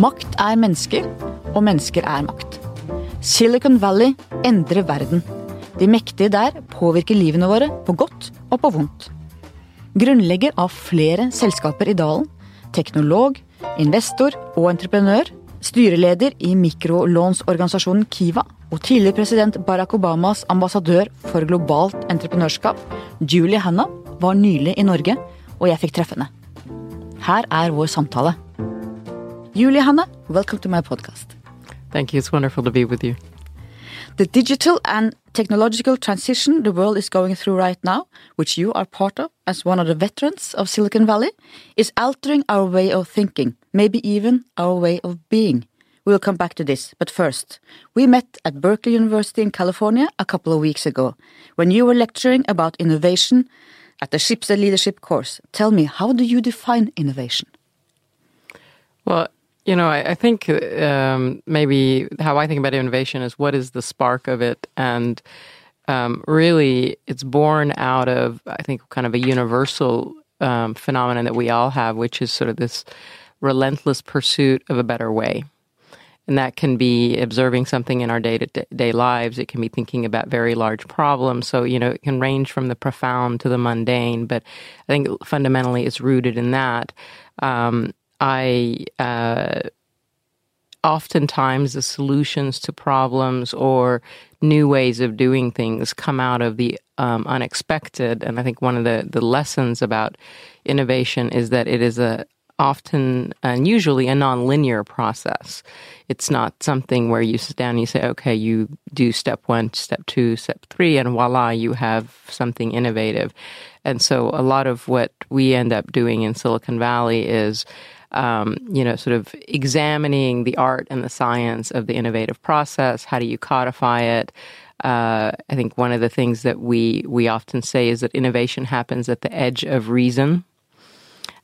Makt er mennesker, og mennesker er makt. Silicon Valley endrer verden. De mektige der påvirker livene våre på godt og på vondt. Grunnlegger av flere selskaper i dalen, teknolog, investor og entreprenør, styreleder i mikrolånsorganisasjonen Kiva og tidligere president Barack Obamas ambassadør for globalt entreprenørskap, Julie Hanna, var nylig i Norge, og jeg fikk treffe henne. Her er vår samtale. Julie Hanna, welcome to my podcast. Thank you. It's wonderful to be with you. The digital and technological transition the world is going through right now, which you are part of as one of the veterans of Silicon Valley, is altering our way of thinking, maybe even our way of being. We will come back to this, but first, we met at Berkeley University in California a couple of weeks ago when you were lecturing about innovation at the Schibsted Leadership course. Tell me, how do you define innovation? Well, you know, I, I think um, maybe how I think about innovation is what is the spark of it, and um, really, it's born out of I think kind of a universal um, phenomenon that we all have, which is sort of this relentless pursuit of a better way. And that can be observing something in our day to day lives. It can be thinking about very large problems. So, you know, it can range from the profound to the mundane, but I think fundamentally it's rooted in that. Um, I uh, oftentimes the solutions to problems or new ways of doing things come out of the um, unexpected. And I think one of the, the lessons about innovation is that it is a often and usually a nonlinear process. It's not something where you sit down and you say, okay, you do step one, step two, step three, and voila, you have something innovative. And so a lot of what we end up doing in Silicon Valley is um, you know, sort of examining the art and the science of the innovative process. How do you codify it? Uh, I think one of the things that we we often say is that innovation happens at the edge of reason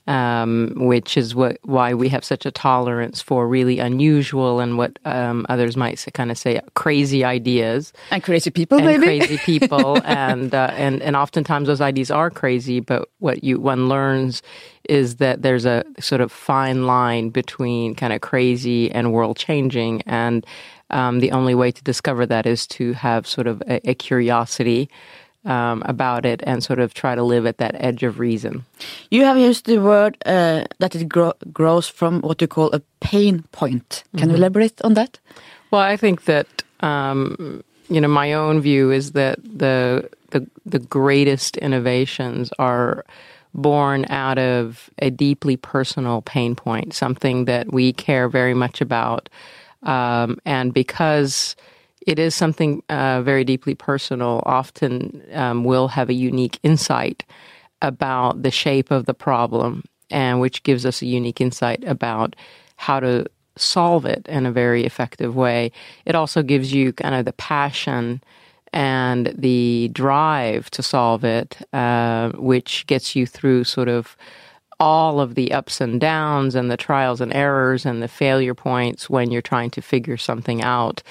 um, which is what why we have such a tolerance for really unusual and what um, others might say, kind of say crazy ideas. And crazy people, and maybe? crazy people, and uh, and and oftentimes those ideas are crazy. But what you one learns is that there's a sort of fine line between kind of crazy and world changing, and um, the only way to discover that is to have sort of a, a curiosity um, about it and sort of try to live at that edge of reason. You have used the word uh, that it gro grows from what you call a pain point. Can mm -hmm. you mm-hmm. elaborate on that? Well, I think that um, you know my own view is that the the the greatest innovations are born out of a deeply personal pain point, something that we care very much about, um, and because it is something uh, very deeply personal. Often um, we'll have a unique insight about the shape of the problem, and which gives us a unique insight about how to solve it in a very effective way. It also gives you kind of the passion and the drive to solve it, uh, which gets you through sort of all of the ups and downs and the trials and errors and the failure points when you're trying to figure something out.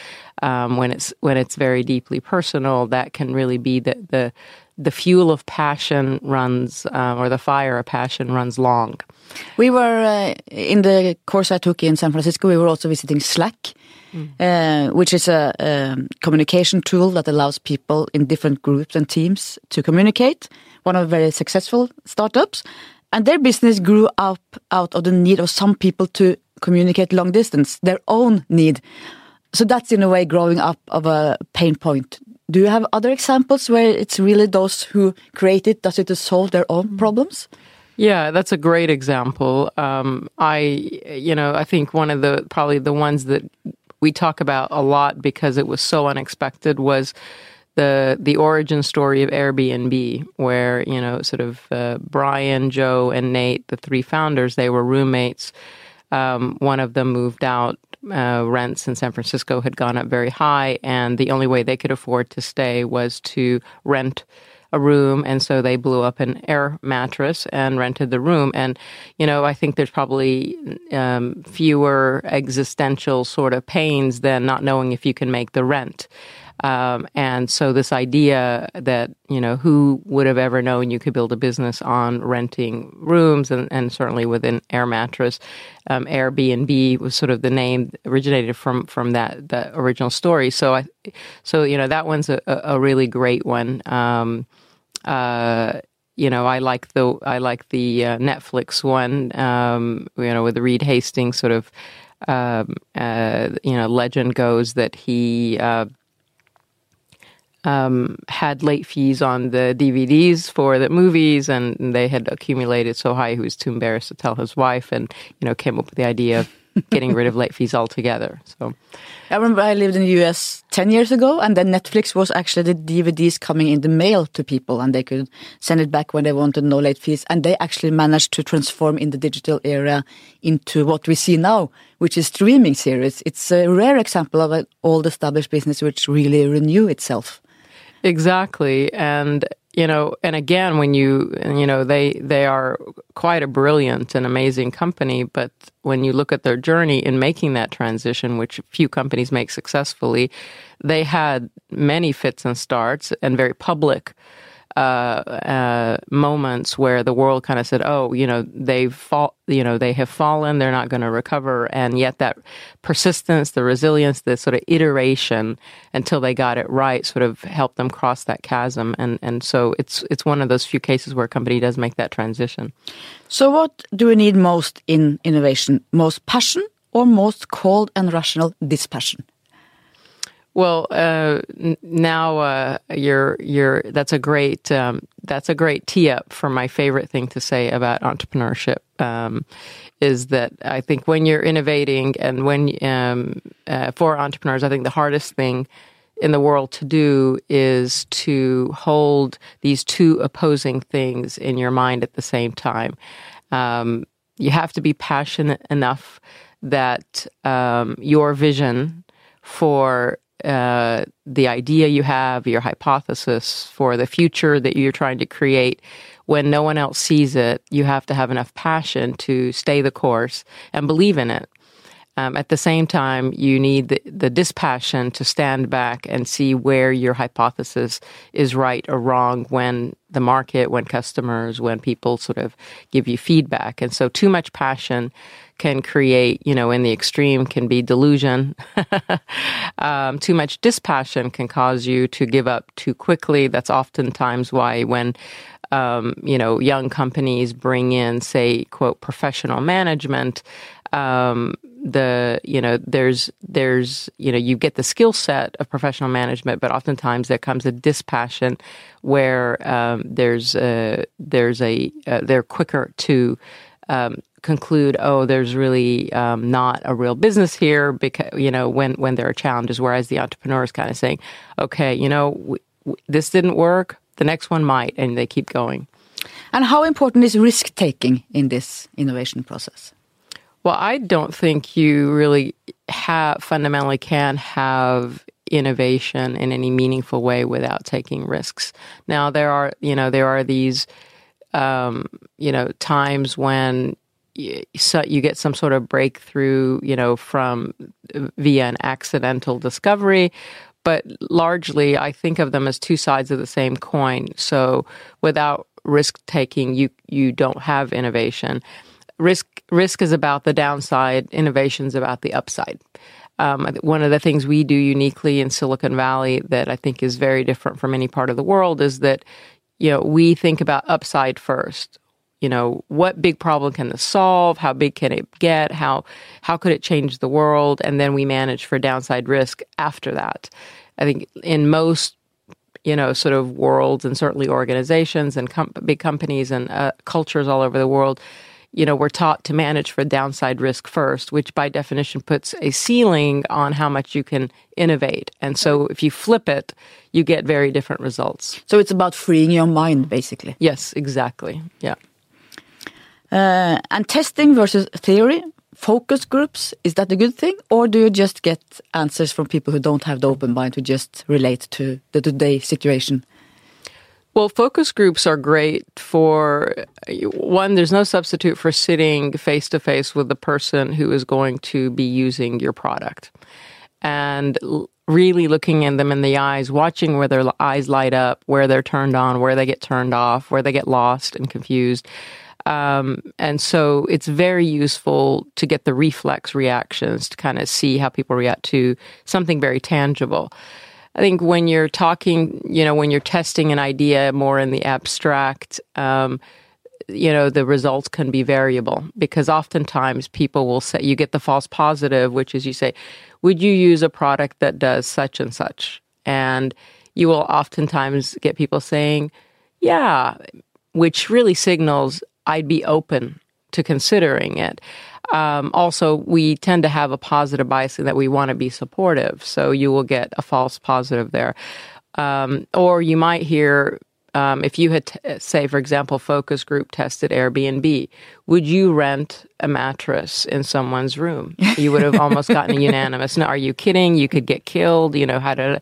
Um, when it's when it's very deeply personal, that can really be the the the fuel of passion runs, uh, or the fire of passion runs long. We were uh, in the course I took in San Francisco. We were also visiting Slack, mm. uh, which is a, a communication tool that allows people in different groups and teams to communicate. One of the very successful startups, and their business grew up out of the need of some people to communicate long distance, their own need. So that's in a way growing up of a pain point. Do you have other examples where it's really those who create it, does it to solve their own mm. problems? Yeah, that's a great example. Um, I, you know, I think one of the probably the ones that we talk about a lot because it was so unexpected was the the origin story of Airbnb, where you know, sort of uh, Brian, Joe, and Nate, the three founders, they were roommates. Um, one of them moved out. Uh, rents in San Francisco had gone up very high, and the only way they could afford to stay was to rent a room and so they blew up an air mattress and rented the room and you know i think there's probably um, fewer existential sort of pains than not knowing if you can make the rent Um, and so this idea that, you know, who would have ever known you could build a business on renting rooms and, and certainly within Air Mattress, um, Airbnb was sort of the name originated from, from that, the original story. So I, so, you know, that one's a, a really great one. Um, uh, you know, I like the I like the uh, Netflix one. Um, you know, with Reed Hastings, sort of, um, uh, you know, legend goes that he uh, um, had late fees on the DVDs for the movies, and they had accumulated so high he was too embarrassed to tell his wife, and you know, came up with the idea of getting rid of late fees altogether. So, I remember I lived in the US ten years ago, and then Netflix was actually the DVDs coming in the mail to people, and they could send it back when they wanted no late fees, and they actually managed to transform in the digital era into what we see now, which is streaming series. It's a rare example of an old established business which really renew itself. Exactly. And you know, and again, when you, you know, they they are quite a brilliant and amazing company, but when you look at their journey in making that transition, which few companies make successfully, they had many fits and starts and very public uh, uh, moments where the world kind of said, "Oh, you know, they've fall, you know, they have fallen. They're not going to recover." And yet, that persistence, the resilience, the sort of iteration until they got it right, sort of helped them cross that chasm. And and so it's it's one of those few cases where a company does make that transition. So, what do we need most in innovation? Most passion or most cold and rational dispassion? Well, uh, now uh, you're you're that's a great um, that's a great tee up for my favorite thing to say about entrepreneurship um, is that I think when you're innovating and when um, uh, for entrepreneurs, I think the hardest thing in the world to do is to hold these two opposing things in your mind at the same time. Um, you have to be passionate enough that um, your vision for uh, the idea you have, your hypothesis for the future that you're trying to create, when no one else sees it, you have to have enough passion to stay the course and believe in it. Um, at the same time, you need the, the dispassion to stand back and see where your hypothesis is right or wrong when the market, when customers, when people sort of give you feedback. And so, too much passion can create, you know, in the extreme can be delusion. um, too much dispassion can cause you to give up too quickly. That's oftentimes why when um, you know, young companies bring in, say, quote, professional management, um, the you know there's there's you know you get the skill set of professional management but oftentimes there comes a dispassion where um, there's a there's a uh, they're quicker to um, conclude oh there's really um, not a real business here because you know when when there are challenges whereas the entrepreneur is kind of saying okay you know w- w- this didn't work the next one might and they keep going and how important is risk taking in this innovation process well, I don't think you really have fundamentally can have innovation in any meaningful way without taking risks. Now there are, you know, there are these, um, you know, times when so you get some sort of breakthrough, you know, from via an accidental discovery. But largely, I think of them as two sides of the same coin. So without risk taking, you you don't have innovation risk risk is about the downside, innovation is about the upside. Um, one of the things we do uniquely in Silicon Valley that I think is very different from any part of the world is that you know we think about upside first. You know, what big problem can this solve? How big can it get? How how could it change the world? And then we manage for downside risk after that. I think in most you know sort of worlds and certainly organizations and com- big companies and uh, cultures all over the world you know, we're taught to manage for downside risk first, which by definition puts a ceiling on how much you can innovate. And so if you flip it, you get very different results. So it's about freeing your mind, basically. Yes, exactly. Yeah. Uh, and testing versus theory, focus groups, is that a good thing? Or do you just get answers from people who don't have the open mind to just relate to the today situation? Well, focus groups are great for one, there's no substitute for sitting face to face with the person who is going to be using your product. And really looking in them in the eyes, watching where their eyes light up, where they're turned on, where they get turned off, where they get lost and confused. Um, and so it's very useful to get the reflex reactions to kind of see how people react to something very tangible. I think when you're talking, you know, when you're testing an idea more in the abstract, um, you know, the results can be variable because oftentimes people will say, you get the false positive, which is you say, would you use a product that does such and such? And you will oftentimes get people saying, yeah, which really signals I'd be open to considering it. Um, also, we tend to have a positive bias in that we want to be supportive. So you will get a false positive there. Um, or you might hear um, if you had, t- say, for example, focus group tested Airbnb, would you rent a mattress in someone's room? You would have almost gotten a unanimous. No, are you kidding? You could get killed. You know how to,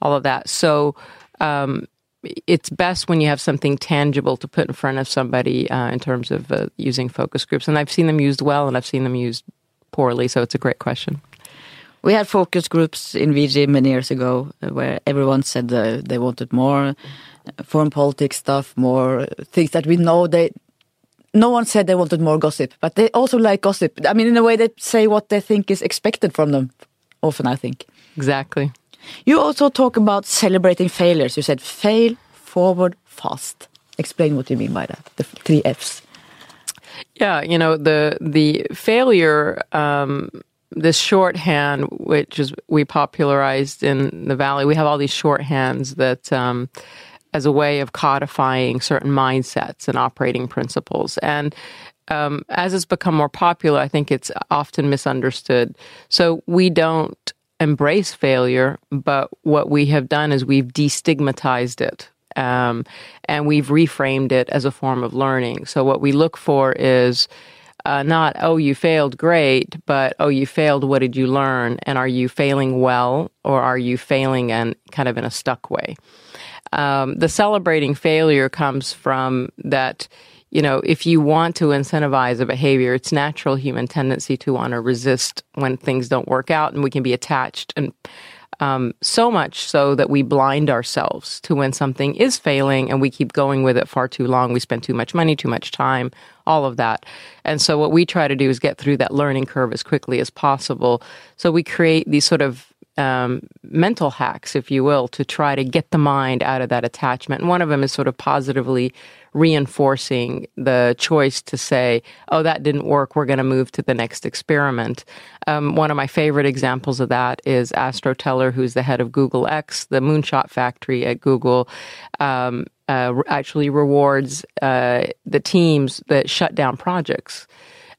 all of that. So um, it's best when you have something tangible to put in front of somebody uh, in terms of uh, using focus groups. And I've seen them used well, and I've seen them used poorly. So it's a great question. We had focus groups in VG many years ago uh, where everyone said uh, they wanted more foreign politics stuff, more things that we know they. No one said they wanted more gossip, but they also like gossip. I mean, in a way, they say what they think is expected from them. Often, I think. Exactly. You also talk about celebrating failures. You said fail, forward, fast. Explain what you mean by that. The three Fs. Yeah, you know the the failure. Um, this shorthand, which is we popularized in the valley, we have all these shorthands that um, as a way of codifying certain mindsets and operating principles. And um, as it's become more popular, I think it's often misunderstood. So we don't embrace failure, but what we have done is we've destigmatized it. Um, and we've reframed it as a form of learning. So, what we look for is uh, not, oh, you failed, great, but, oh, you failed, what did you learn? And are you failing well, or are you failing and kind of in a stuck way? Um, the celebrating failure comes from that you know, if you want to incentivize a behavior, it's natural human tendency to want to resist when things don't work out, and we can be attached and um, so much so that we blind ourselves to when something is failing and we keep going with it far too long. We spend too much money, too much time, all of that. And so, what we try to do is get through that learning curve as quickly as possible. So, we create these sort of um, mental hacks, if you will, to try to get the mind out of that attachment. And one of them is sort of positively reinforcing the choice to say, oh, that didn't work, we're going to move to the next experiment. Um, one of my favorite examples of that is Astro Teller, who's the head of Google X, the moonshot factory at Google. Um, uh, actually rewards uh, the teams that shut down projects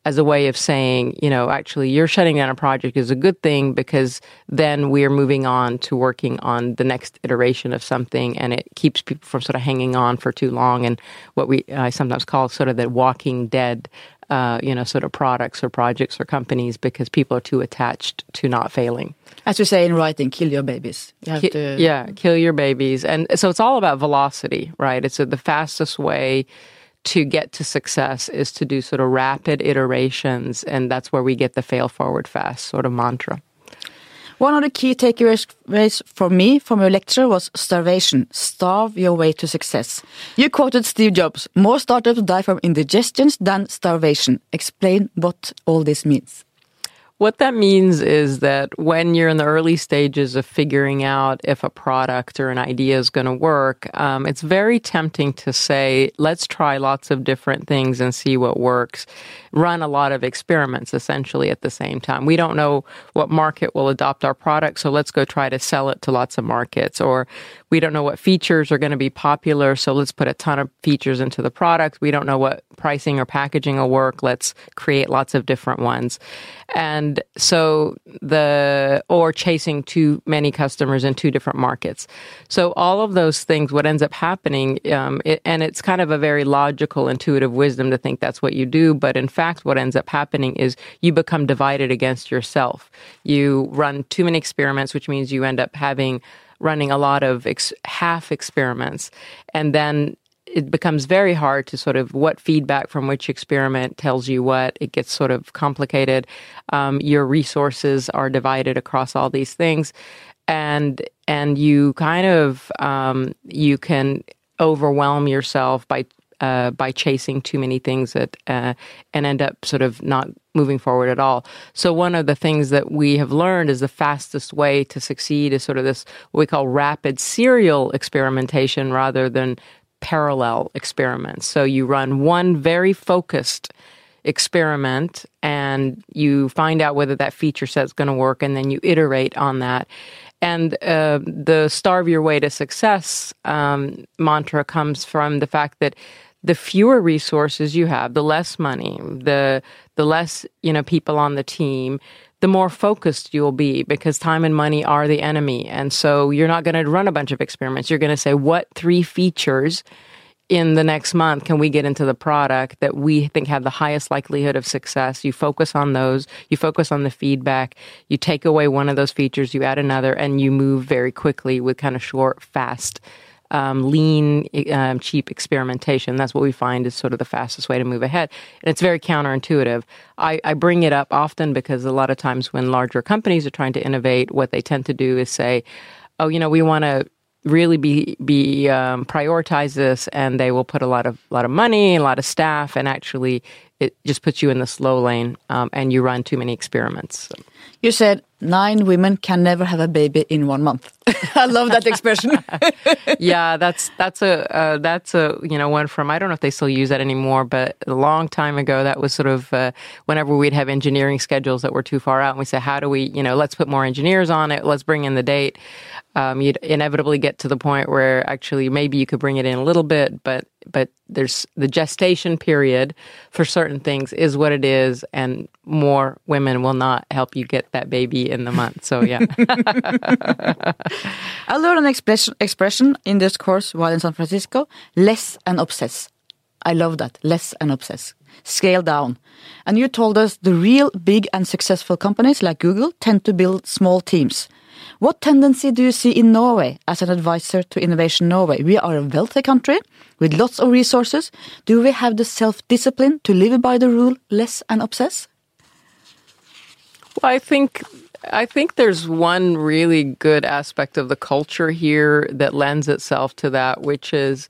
as a way of saying, you know, actually, you're shutting down a project is a good thing because then we're moving on to working on the next iteration of something, and it keeps people from sort of hanging on for too long. And what we I sometimes call sort of the walking dead, uh, you know, sort of products or projects or companies because people are too attached to not failing. As you say in writing, kill your babies. You Ki- to... Yeah, kill your babies, and so it's all about velocity, right? It's a, the fastest way to get to success is to do sort of rapid iterations, and that's where we get the fail forward fast sort of mantra. One of the key takeaways for me from your lecture was starvation. Starve your way to success. You quoted Steve Jobs more startups die from indigestions than starvation. Explain what all this means. What that means is that when you're in the early stages of figuring out if a product or an idea is going to work, um, it's very tempting to say, let's try lots of different things and see what works. Run a lot of experiments essentially at the same time. We don't know what market will adopt our product, so let's go try to sell it to lots of markets. Or we don't know what features are going to be popular, so let's put a ton of features into the product. We don't know what pricing or packaging will work. Let's create lots of different ones. And so the, or chasing too many customers in two different markets. So all of those things, what ends up happening, um, it, and it's kind of a very logical, intuitive wisdom to think that's what you do. But in fact, what ends up happening is you become divided against yourself. You run too many experiments, which means you end up having running a lot of ex- half experiments and then it becomes very hard to sort of what feedback from which experiment tells you what. It gets sort of complicated. Um, your resources are divided across all these things. and and you kind of um, you can overwhelm yourself by uh, by chasing too many things that uh, and end up sort of not moving forward at all. So one of the things that we have learned is the fastest way to succeed is sort of this what we call rapid serial experimentation rather than parallel experiments. So you run one very focused experiment and you find out whether that feature set is going to work and then you iterate on that. And uh, the starve your way to success um, mantra comes from the fact that the fewer resources you have, the less money, the the less you know people on the team, the more focused you'll be because time and money are the enemy. And so you're not going to run a bunch of experiments. You're going to say what three features in the next month can we get into the product that we think have the highest likelihood of success you focus on those you focus on the feedback you take away one of those features you add another and you move very quickly with kind of short fast um, lean, um, cheap experimentation. That's what we find is sort of the fastest way to move ahead. And it's very counterintuitive. I, I bring it up often because a lot of times when larger companies are trying to innovate, what they tend to do is say, oh, you know, we want to really be be um, prioritize this, and they will put a lot of lot of money, a lot of staff, and actually it just puts you in the slow lane, um, and you run too many experiments. You said nine women can never have a baby in one month. I love that expression. yeah, that's that's a uh, that's a you know one from I don't know if they still use that anymore, but a long time ago that was sort of uh, whenever we'd have engineering schedules that were too far out, and we say how do we you know let's put more engineers on it, let's bring in the date. Um, you'd inevitably get to the point where actually maybe you could bring it in a little bit, but but there's the gestation period for certain things is what it is, and more women will not help you get that baby in the month. So yeah. I learned an expression expression in this course while in San Francisco: less and obsess. I love that. Less and obsess. Scale down. And you told us the real big and successful companies like Google tend to build small teams. What tendency do you see in Norway as an advisor to Innovation Norway? We are a wealthy country with lots of resources. Do we have the self-discipline to live by the rule less and obsess? Well, I think I think there's one really good aspect of the culture here that lends itself to that, which is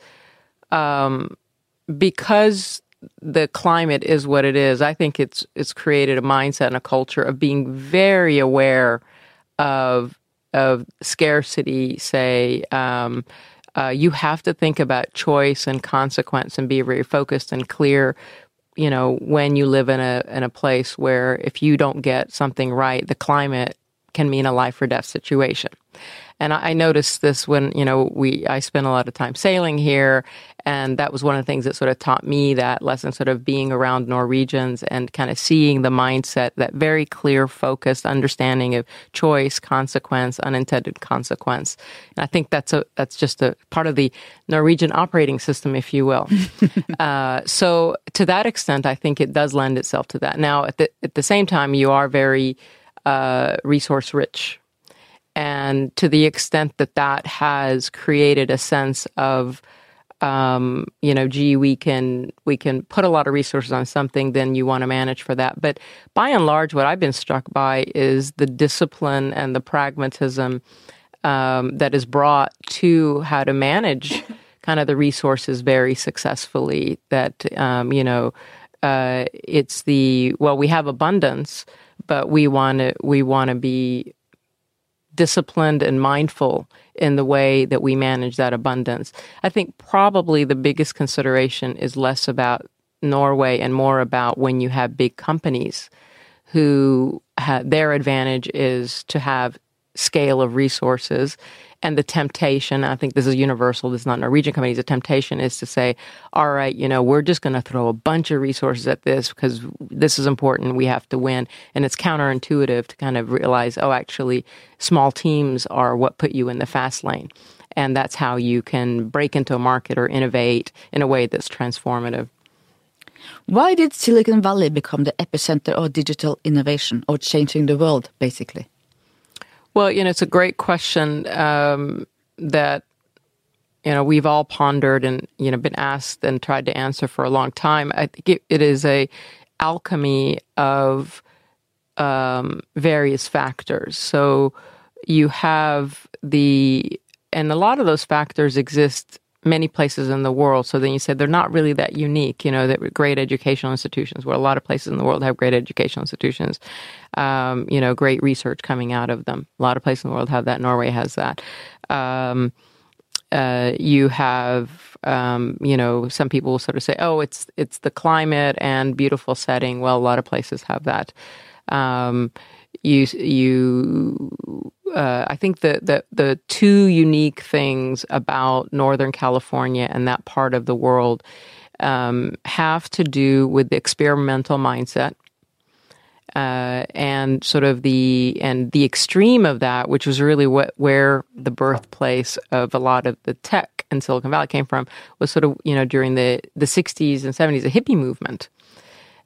um, because the climate is what it is. I think it's it's created a mindset and a culture of being very aware of of scarcity. Say. Um, uh, you have to think about choice and consequence and be very focused and clear you know when you live in a in a place where if you don't get something right the climate can mean a life or death situation and I, I noticed this when you know we I spent a lot of time sailing here, and that was one of the things that sort of taught me that lesson, sort of being around Norwegians and kind of seeing the mindset, that very clear, focused understanding of choice, consequence, unintended consequence. And I think that's a that's just a part of the Norwegian operating system, if you will. uh, so to that extent, I think it does lend itself to that. Now, at the at the same time, you are very uh, resource rich and to the extent that that has created a sense of um, you know, gee, we can we can put a lot of resources on something, then you want to manage for that. But by and large, what I've been struck by is the discipline and the pragmatism um, that is brought to how to manage kind of the resources very successfully. That um, you know, uh, it's the well, we have abundance, but we want to we want to be disciplined and mindful in the way that we manage that abundance. I think probably the biggest consideration is less about Norway and more about when you have big companies who their advantage is to have scale of resources and the temptation i think this is universal this is not norwegian companies the temptation is to say all right you know we're just going to throw a bunch of resources at this because this is important we have to win. And it's counterintuitive to kind of realize oh actually small teams are what put you in the fast lane. And that's how you can break into a market or innovate in a way that's transformative. Why did Silicon Valley become the epicenter of digital innovation or changing the world, basically? Well, you know, it's a great question um, that you know we've all pondered and you know been asked and tried to answer for a long time. I think it, it is a alchemy of um, various factors. So you have the, and a lot of those factors exist many places in the world. So then you said they're not really that unique, you know, that great educational institutions, where a lot of places in the world have great educational institutions, um, you know, great research coming out of them. A lot of places in the world have that. Norway has that. Um, uh, you have, um, you know, some people will sort of say, "Oh, it's it's the climate and beautiful setting." Well, a lot of places have that. You you uh, I think the, the the two unique things about Northern California and that part of the world um, have to do with the experimental mindset. Uh, and sort of the and the extreme of that, which was really what where the birthplace of a lot of the tech in Silicon Valley came from, was sort of you know during the the 60s and 70s, the hippie movement,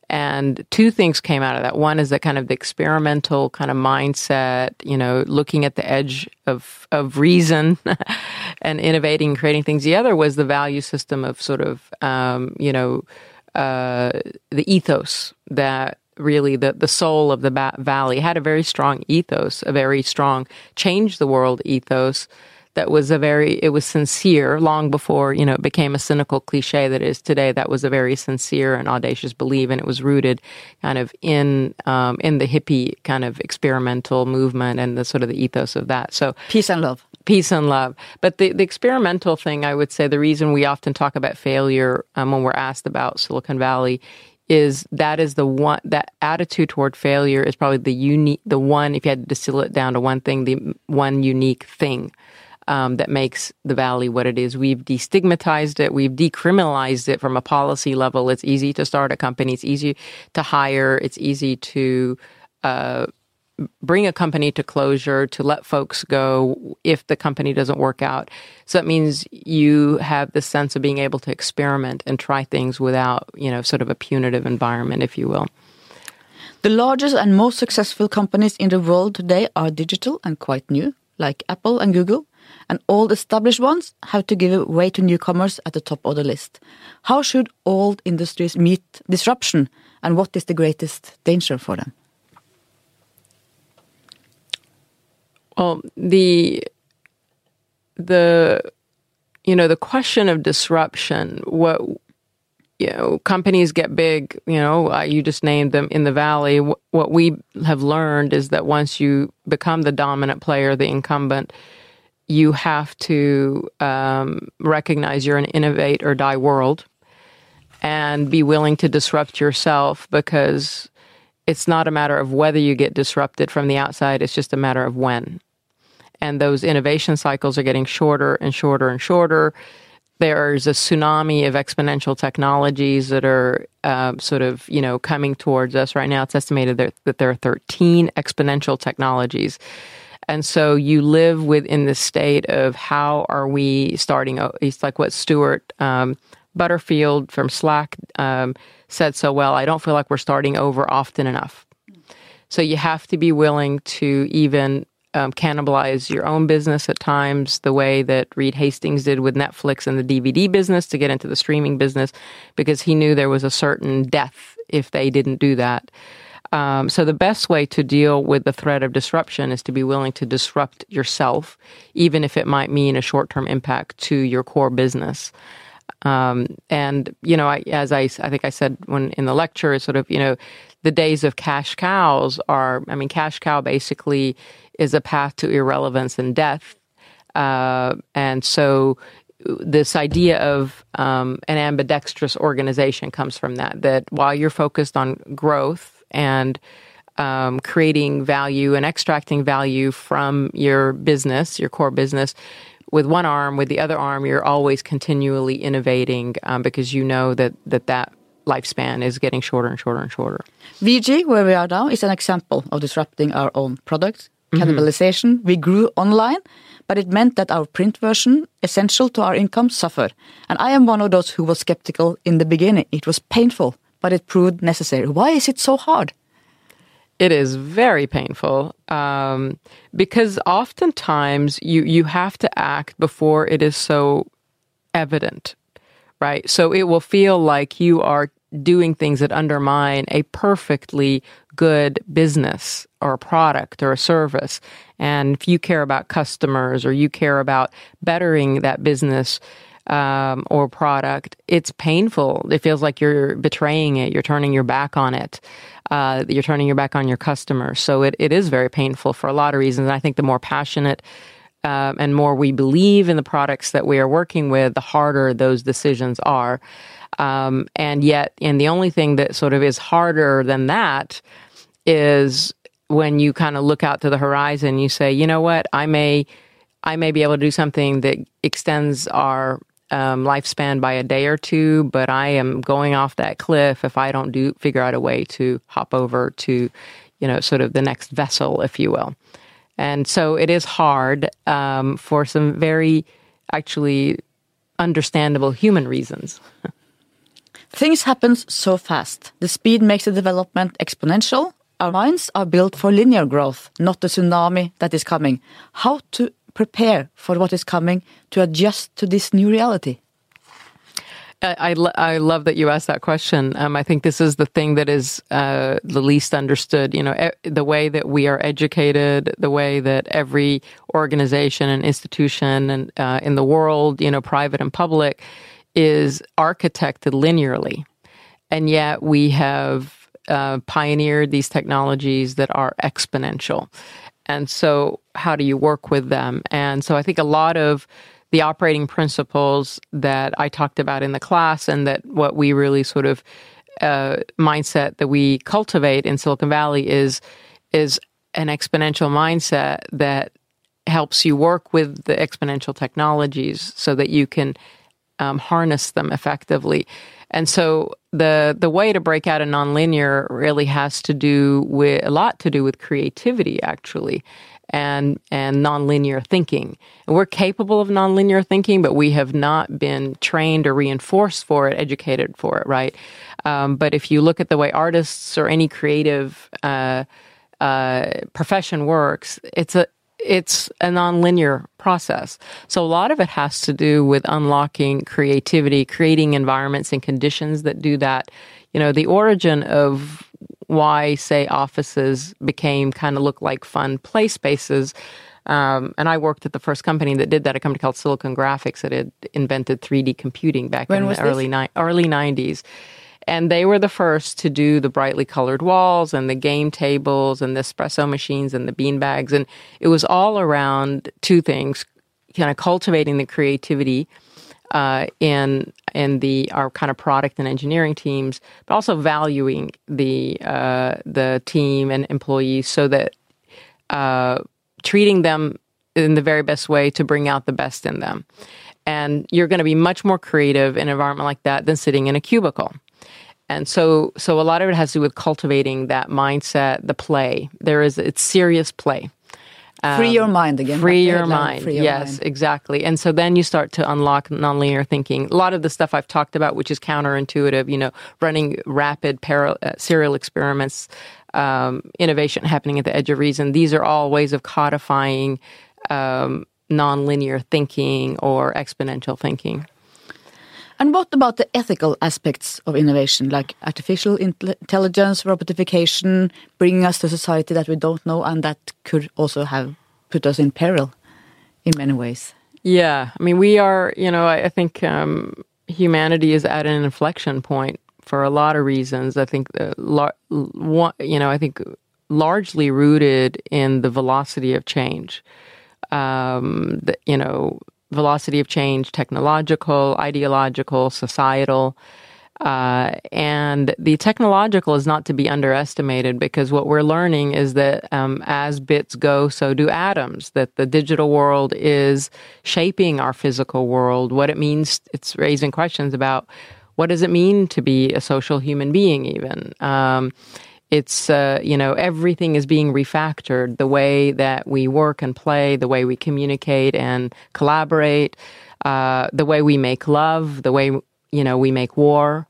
and two things came out of that. One is that kind of the experimental kind of mindset, you know, looking at the edge of, of reason and innovating, creating things. The other was the value system of sort of, um, you know, uh, the ethos that really the, the soul of the ba- valley had a very strong ethos, a very strong change the world ethos that was a very it was sincere long before you know it became a cynical cliche that is today. That was a very sincere and audacious belief and it was rooted kind of in um, in the hippie kind of experimental movement and the sort of the ethos of that. So peace and love. Peace and love. But the, the experimental thing i would say the reason we often talk about failure um, when we're asked about silicon valley is that is the one that attitude toward failure is probably the unique the one if you had to distill it down to one thing the one unique thing um, that makes the valley what it is. We've destigmatized it. We've decriminalized it from a policy level. It's easy to start a company. It's easy to hire. It's easy to uh, bring a company to closure, to let folks go if the company doesn't work out. So that means you have the sense of being able to experiment and try things without, you know, sort of a punitive environment, if you will. The largest and most successful companies in the world today are digital and quite new, like Apple and Google and old established ones have to give way to newcomers at the top of the list. How should old industries meet disruption, and what is the greatest danger for them? Well, the the you know the question of disruption. What you know, companies get big. You know, uh, you just named them in the valley. what we have learned is that once you become the dominant player, the incumbent, you have to um, recognize you're an innovate or die world and be willing to disrupt yourself because it's not a matter of whether you get disrupted from the outside, it's just a matter of when. And those innovation cycles are getting shorter and shorter and shorter. There's a tsunami of exponential technologies that are uh, sort of, you know, coming towards us right now. It's estimated that, that there are 13 exponential technologies and so you live within the state of how are we starting? It's like what Stuart um, Butterfield from Slack um, said so well. I don't feel like we're starting over often enough. So you have to be willing to even um, cannibalize your own business at times, the way that Reed Hastings did with Netflix and the DVD business to get into the streaming business, because he knew there was a certain death if they didn't do that. Um, so the best way to deal with the threat of disruption is to be willing to disrupt yourself, even if it might mean a short-term impact to your core business. Um, and you know, I, as I, I think I said when in the lecture, sort of, you know, the days of cash cows are. I mean, cash cow basically is a path to irrelevance and death. Uh, and so this idea of um, an ambidextrous organization comes from that. That while you're focused on growth and um, creating value and extracting value from your business, your core business, with one arm. With the other arm, you're always continually innovating um, because you know that that that lifespan is getting shorter and shorter and shorter. VG, where we are now, is an example of disrupting our own product mm-hmm. cannibalization. Mm -hmm. We grew online, but it meant that our print version, essential to our income, suffered. And I am one of those who was skeptical in the beginning. It was painful but it proved necessary. Why is it so hard? It is very painful um, because oftentimes you you have to act before it is so evident, right? So it will feel like you are doing things that undermine a perfectly good business or a product or a service. And if you care about customers or you care about bettering that business um, or product, it's painful. It feels like you're betraying it. You're turning your back on it. Uh, you're turning your back on your customers. So it, it is very painful for a lot of reasons. And I think the more passionate um, and more we believe in the products that we are working with, the harder those decisions are. Um, and yet, and the only thing that sort of is harder than that is when you kind of look out to the horizon, you say, you know what, I may, I may be able to do something that extends our um, lifespan by a day or two, but I am going off that cliff if I don't do figure out a way to hop over to, you know, sort of the next vessel, if you will. And so it is hard um, for some very actually understandable human reasons. Things happen so fast. The speed makes the development exponential. Our minds are built for linear growth, not the tsunami that is coming. How to prepare for what is coming to adjust to this new reality? I, I, I, love that you asked that question. Um, I think this is the thing that is uh, the least understood. You know, e- the way that we are educated, the way that every organization and institution and uh, in the world, you know, private and public, is architected linearly, and yet we have uh, pioneered these technologies that are exponential. And so, how do you work with them? And so, I think a lot of the operating principles that I talked about in the class and that what we really sort of uh, mindset that we cultivate in Silicon Valley is is an exponential mindset that helps you work with the exponential technologies so that you can um, harness them effectively. And so the the way to break out of nonlinear really has to do with a lot to do with creativity actually and and nonlinear thinking. And we're capable of nonlinear thinking, but we have not been trained or reinforced for it, educated for it, right? Um, but if you look at the way artists or any creative uh, uh, profession works, it's a it's a nonlinear process. So a lot of it has to do with unlocking creativity, creating environments and conditions that do that. You know, the origin of why, say, offices became kind of look like fun play spaces. Um, and I worked at the first company that did that, a company called Silicon Graphics that had invented 3D computing back when in the early, ni- early 90s. And they were the first to do the brightly colored walls and the game tables and the espresso machines and the bean bags. And it was all around two things kind of cultivating the creativity uh, in in the our kind of product and engineering teams, but also valuing the uh, the team and employees so that uh, treating them in the very best way to bring out the best in them. And you're going to be much more creative in an environment like that than sitting in a cubicle. And so, so a lot of it has to do with cultivating that mindset, the play. There is, it's serious play. Um, free your mind again. Free your mind. Free your yes, mind. exactly. And so then you start to unlock nonlinear thinking. A lot of the stuff I've talked about, which is counterintuitive, you know, running rapid parallel, uh, serial experiments, um, innovation happening at the edge of reason. These are all ways of codifying um, nonlinear thinking or exponential thinking. And what about the ethical aspects of innovation, like artificial intelligence, robotification, bringing us to society that we don't know and that could also have put us in peril in many ways? Yeah, I mean, we are, you know, I, think um, humanity is at an inflection point for a lot of reasons. I think, the, you know, I think largely rooted in the velocity of change. Um, the, you know, velocity of change, technological, ideological, societal. Uh, and the technological is not to be underestimated because what we're learning is that um, as bits go, so do atoms. That the digital world is shaping our physical world. What it means, it's raising questions about what does it mean to be a social human being, even. Um, it's uh, you know everything is being refactored. The way that we work and play the way we communicate and collaborate uh, the way we make love the way you know we make war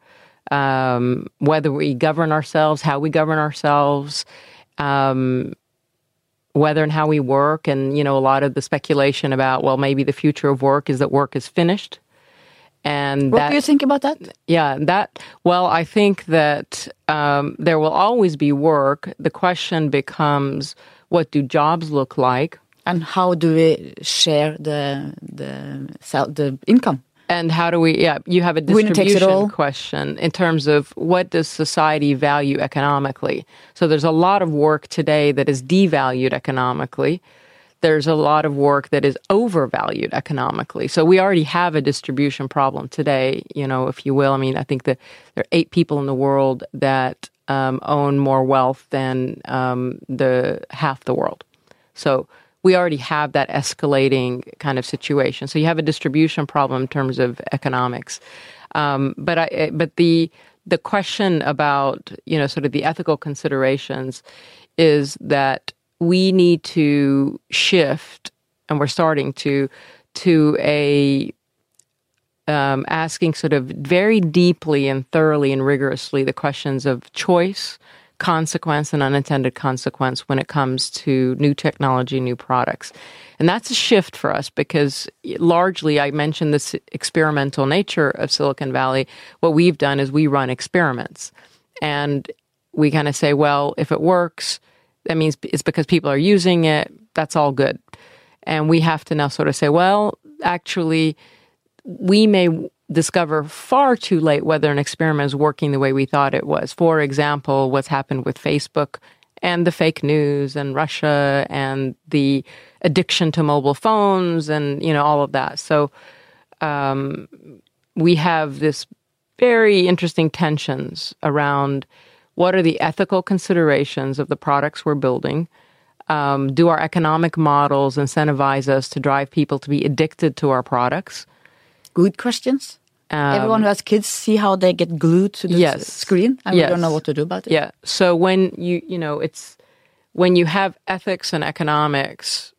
um, whether we govern ourselves how we govern ourselves um, whether and how we work. And you know a lot of the speculation about well maybe the future of work is that work is finished And What that, do you think about that? yeah, that, well, I think that um, there will always be work. The question becomes what do jobs look like? And how do we share the the the income? And how do we, yeah, you have a Winner takes it all. distribution question in terms of what does society value economically? So there's a lot of work today that is devalued economically. There's a lot of work that is overvalued economically. So we already have a distribution problem today, you know, if you will. I mean, I think that there are eight people in the world that um, own more wealth than um, the half the world. So we already have that escalating kind of situation. So you have a distribution problem in terms of economics. Um, but I, but the the question about you know sort of the ethical considerations is that we need to shift, and we're starting to to a um, asking sort of very deeply and thoroughly and rigorously the questions of choice, consequence, and unintended consequence when it comes to new technology, new products. And that's a shift for us because largely I mentioned this experimental nature of Silicon Valley. What we've done is we run experiments and we kind of say, well, if it works, that means it's because people are using it. That's all good. And we have to now sort of say, well, actually, we may discover far too late whether an experiment is working the way we thought it was. For example, what's happened with Facebook and the fake news and Russia and the addiction to mobile phones and you know all of that. So um, we have this very interesting tensions around what are the ethical considerations of the products we're building. Um, do our economic models incentivize us to drive people to be addicted to our products? Good questions. Everyone who has kids see how they get glued to the Yes. screen, and we don't know what to do about it. Yeah. So when you you know it's when you have ethics and economics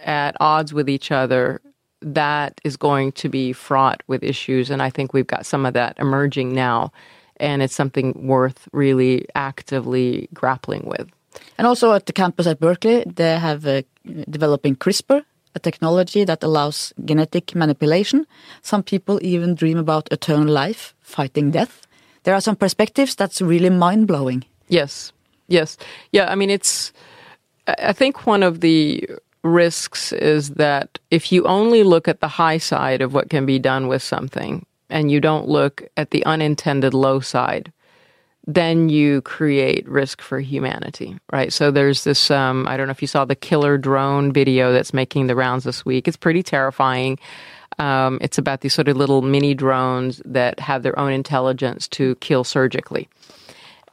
at odds with each other, that is going to be fraught with issues, and I think we've got some of that emerging now, and it's something worth really actively grappling with. And also at the campus at Berkeley, they have uh, developing CRISPR, a technology that allows genetic manipulation. Some people even dream about eternal life, fighting death. There are some perspectives that's really mind blowing. Yes. Yes. Yeah. I mean, it's, I I think one of the risks is that if you only look at the high side of what can be done with something and you don't look at the unintended low side, then you create risk for humanity, right? So there's this, um, I don't know if you saw the killer drone video that's making the rounds this week. It's pretty terrifying. Um, it's about these sort of little mini drones that have their own intelligence to kill surgically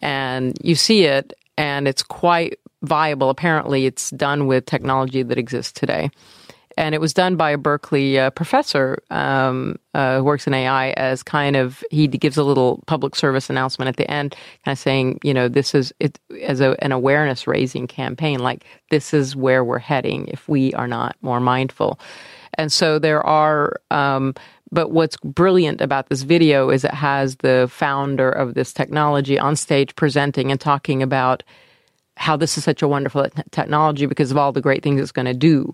and you see it and it's quite viable apparently it's done with technology that exists today and it was done by a berkeley uh, professor um, uh, who works in ai as kind of he gives a little public service announcement at the end kind of saying you know this is it as a, an awareness raising campaign like this is where we're heading if we are not more mindful and so there are, um, but what's brilliant about this video is it has the founder of this technology on stage presenting and talking about how this is such a wonderful te- technology because of all the great things it's going to do.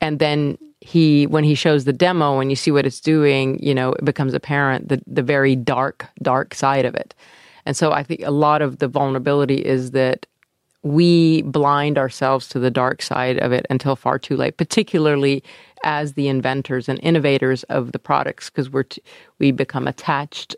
And then he, when he shows the demo and you see what it's doing, you know, it becomes apparent the, the very dark, dark side of it. And so I think a lot of the vulnerability is that we blind ourselves to the dark side of it until far too late, particularly as the inventors and innovators of the products, because we're t- we become attached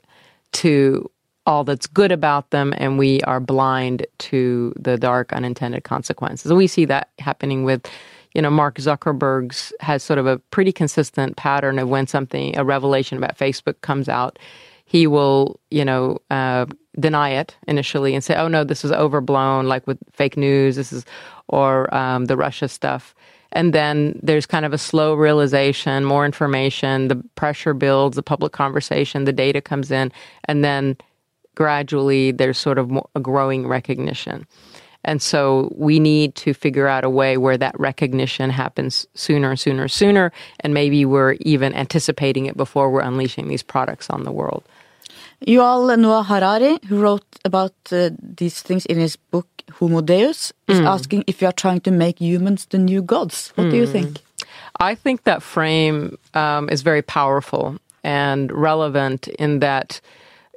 to all that's good about them, and we are blind to the dark unintended consequences. and We see that happening with, you know, Mark Zuckerberg's has sort of a pretty consistent pattern of when something a revelation about Facebook comes out, he will, you know, uh, deny it initially and say, "Oh no, this is overblown," like with fake news. This is or um, the Russia stuff. And then there's kind of a slow realization, more information, the pressure builds, the public conversation, the data comes in, and then gradually there's sort of a growing recognition. And so we need to figure out a way where that recognition happens sooner and sooner and sooner. And maybe we're even anticipating it before we're unleashing these products on the world. Yuval Noah Harari, who wrote about uh, these things in his book Homo Deus, is asking if you are trying to make humans the new gods. What do you think? I think that frame um, is very powerful. and relevant in that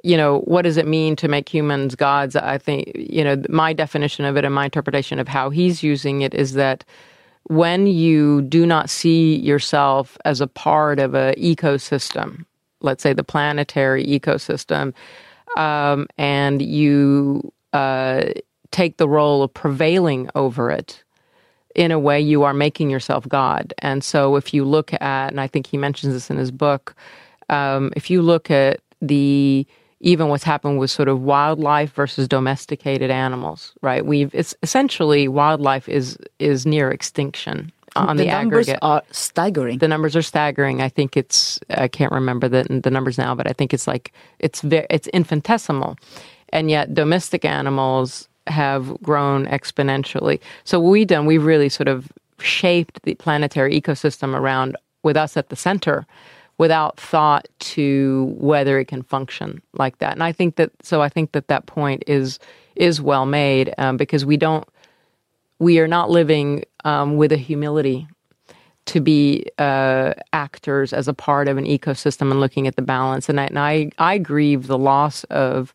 you know, what does it mean to make humans gods? I think, you know, my definition of it and my interpretation of how he's using it is that when you do not see yourself as a part of an ecosystem, let's say the planetary ecosystem, um, and you uh, take the role of prevailing over it, in a way you are making yourself God. And so if you look at, and I think he mentions this in his book, um, if you look at the even what's happened with sort of wildlife versus domesticated animals, right? We've it's essentially wildlife is is near extinction on the, the numbers aggregate. are staggering. The numbers are staggering. I think it's I can't remember the the numbers now, but I think it's like it's very it's infinitesimal, and yet domestic animals have grown exponentially. So what we've done, we've really sort of shaped the planetary ecosystem around with us at the center without thought to whether it can function like that. And I think that so I think that that point is is well made um, because we don't we are not living um, with a humility to be uh, actors as a part of an ecosystem and looking at the balance. And I, and I, I grieve the loss of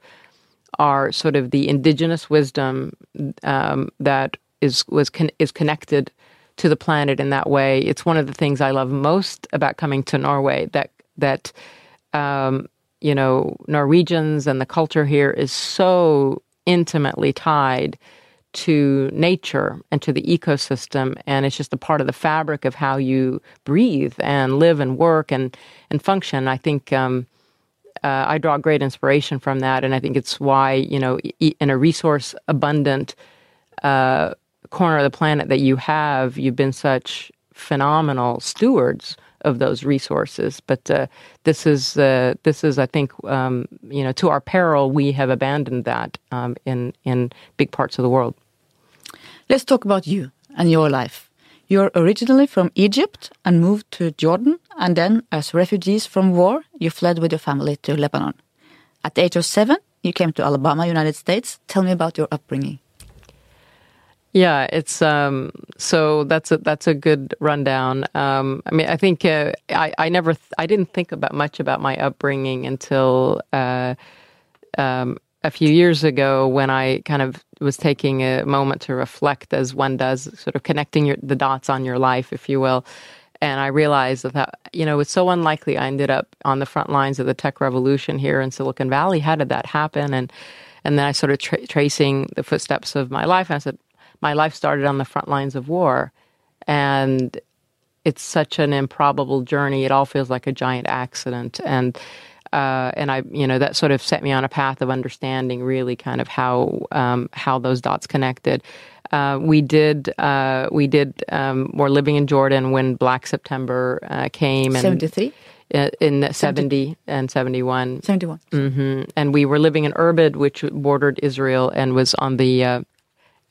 our sort of the indigenous wisdom um, that is was con- is connected to the planet in that way. It's one of the things I love most about coming to Norway. That that um, you know Norwegians and the culture here is so intimately tied to nature and to the ecosystem and it's just a part of the fabric of how you breathe and live and work and and function i think um, uh, i draw great inspiration from that and i think it's why you know in a resource abundant uh, corner of the planet that you have, you've been such phenomenal stewards of those resources. But uh, this is uh, this is, I think, um, you know, to our peril, we have abandoned that um, in in big parts of the world. Let's talk about you and your life. You're originally from Egypt and moved to Jordan, and then, as refugees from war, you fled with your family to Lebanon. At the age of seven, you came to Alabama, United States. Tell me about your upbringing. Yeah, it's um, so that's a that's a good rundown. Um, I mean, I think uh, I I never th- I didn't think about much about my upbringing until uh, um, a few years ago when I kind of was taking a moment to reflect, as one does, sort of connecting your, the dots on your life, if you will. And I realized that, you know it's so unlikely I ended up on the front lines of the tech revolution here in Silicon Valley. How did that happen? And and then I started tra- tracing the footsteps of my life, and I said, my life started on the front lines of war. And it's such an improbable journey. It all feels like a giant accident. And uh, and I, you know, that sort of set me on a path of understanding really kind of how um, how those dots connected. Uh, we did uh, we did um, were living in Jordan when Black September uh, came. Seventy three. Uh, in 70 and 71. 71. Mm-hmm. And we were living in Irbid, which bordered Israel and was on the uh,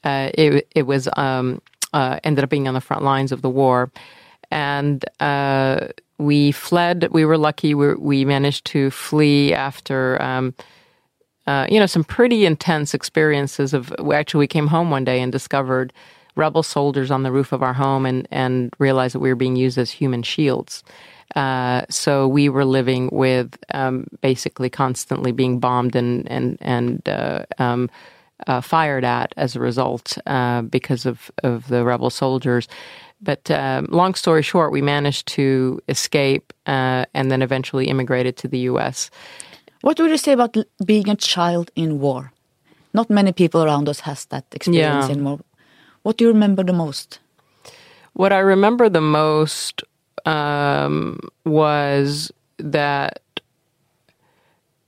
uh, it, it was um, uh, ended up being on the front lines of the war, and uh, we fled. We were lucky. We, we managed to flee after. Um, uh, you know, some pretty intense experiences of. Actually, we came home one day and discovered rebel soldiers on the roof of our home, and and realized that we were being used as human shields. Uh, so we were living with um, basically constantly being bombed and and and uh, um, uh, fired at as a result uh, because of, of the rebel soldiers. But um, long story short, we managed to escape uh, and then eventually immigrated to the U.S. What would you say about being a child in war? Not many people around us has that experience yeah. anymore. What do you remember the most? What I remember the most um, was that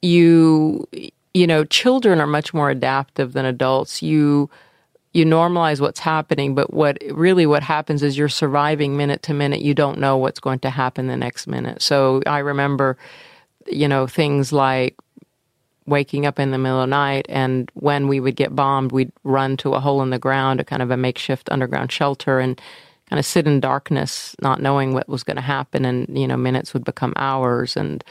you you know, children are much more adaptive than adults. You you normalize what's happening, but what really what happens is you're surviving minute to minute. You don't know what's going to happen the next minute. So I remember, you know, things like waking up in the middle of the night and when we would get bombed, we'd run to a hole in the ground, a kind of a makeshift underground shelter and kind of sit in darkness, not knowing what was going to happen. And, you know, minutes would become hours and,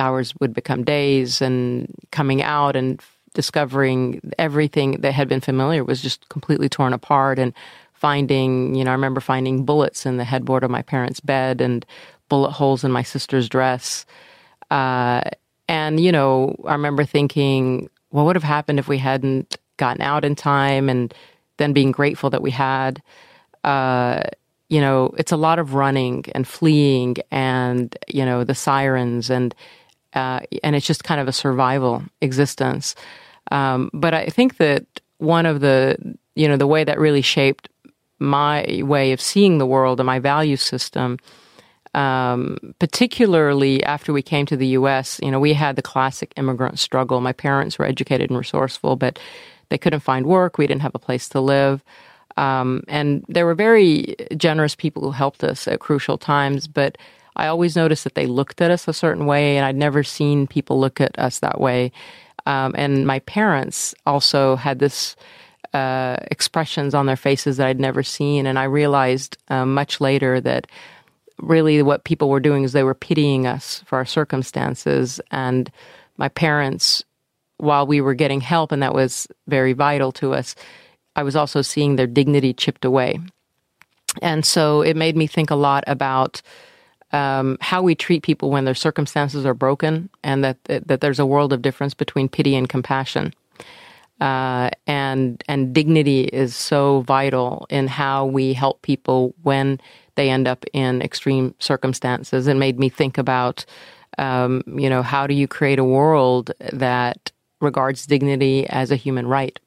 hours would become days and coming out and discovering everything that had been familiar was just completely torn apart and finding you know i remember finding bullets in the headboard of my parents bed and bullet holes in my sister's dress Uh, and, you know, I remember thinking, what would have happened if we hadn't gotten out in time and then being grateful that we had? Uh, you know, it's a lot of running and fleeing and, you know, the sirens and, uh, and it's just kind of a survival existence. Um, but I think that one of the, you know, the way that really shaped my way of seeing the world and my value system um, particularly after we came to the U.S., you know, we had the classic immigrant struggle. My parents were educated and resourceful, but they couldn't find work. We didn't have a place to live. Um, and there were very generous people who helped us at crucial times, but I always noticed that they looked at us a certain way, and I'd never seen people look at us that way. Um, and my parents also had this uh, expressions on their faces that I'd never seen, and I realized uh, much later that really what people were doing is they were pitying us for our circumstances. And my parents, while we were getting help, and that was very vital to us, I was also seeing their dignity chipped away. And so it made me think a lot about um, how we treat people when their circumstances are broken, and that, that there's a world of difference between pity and compassion. Uh, and and dignity is so vital in how we help people when they end up in extreme circumstances It made me think about, um, you know, how do you create a world that regards dignity as a human right?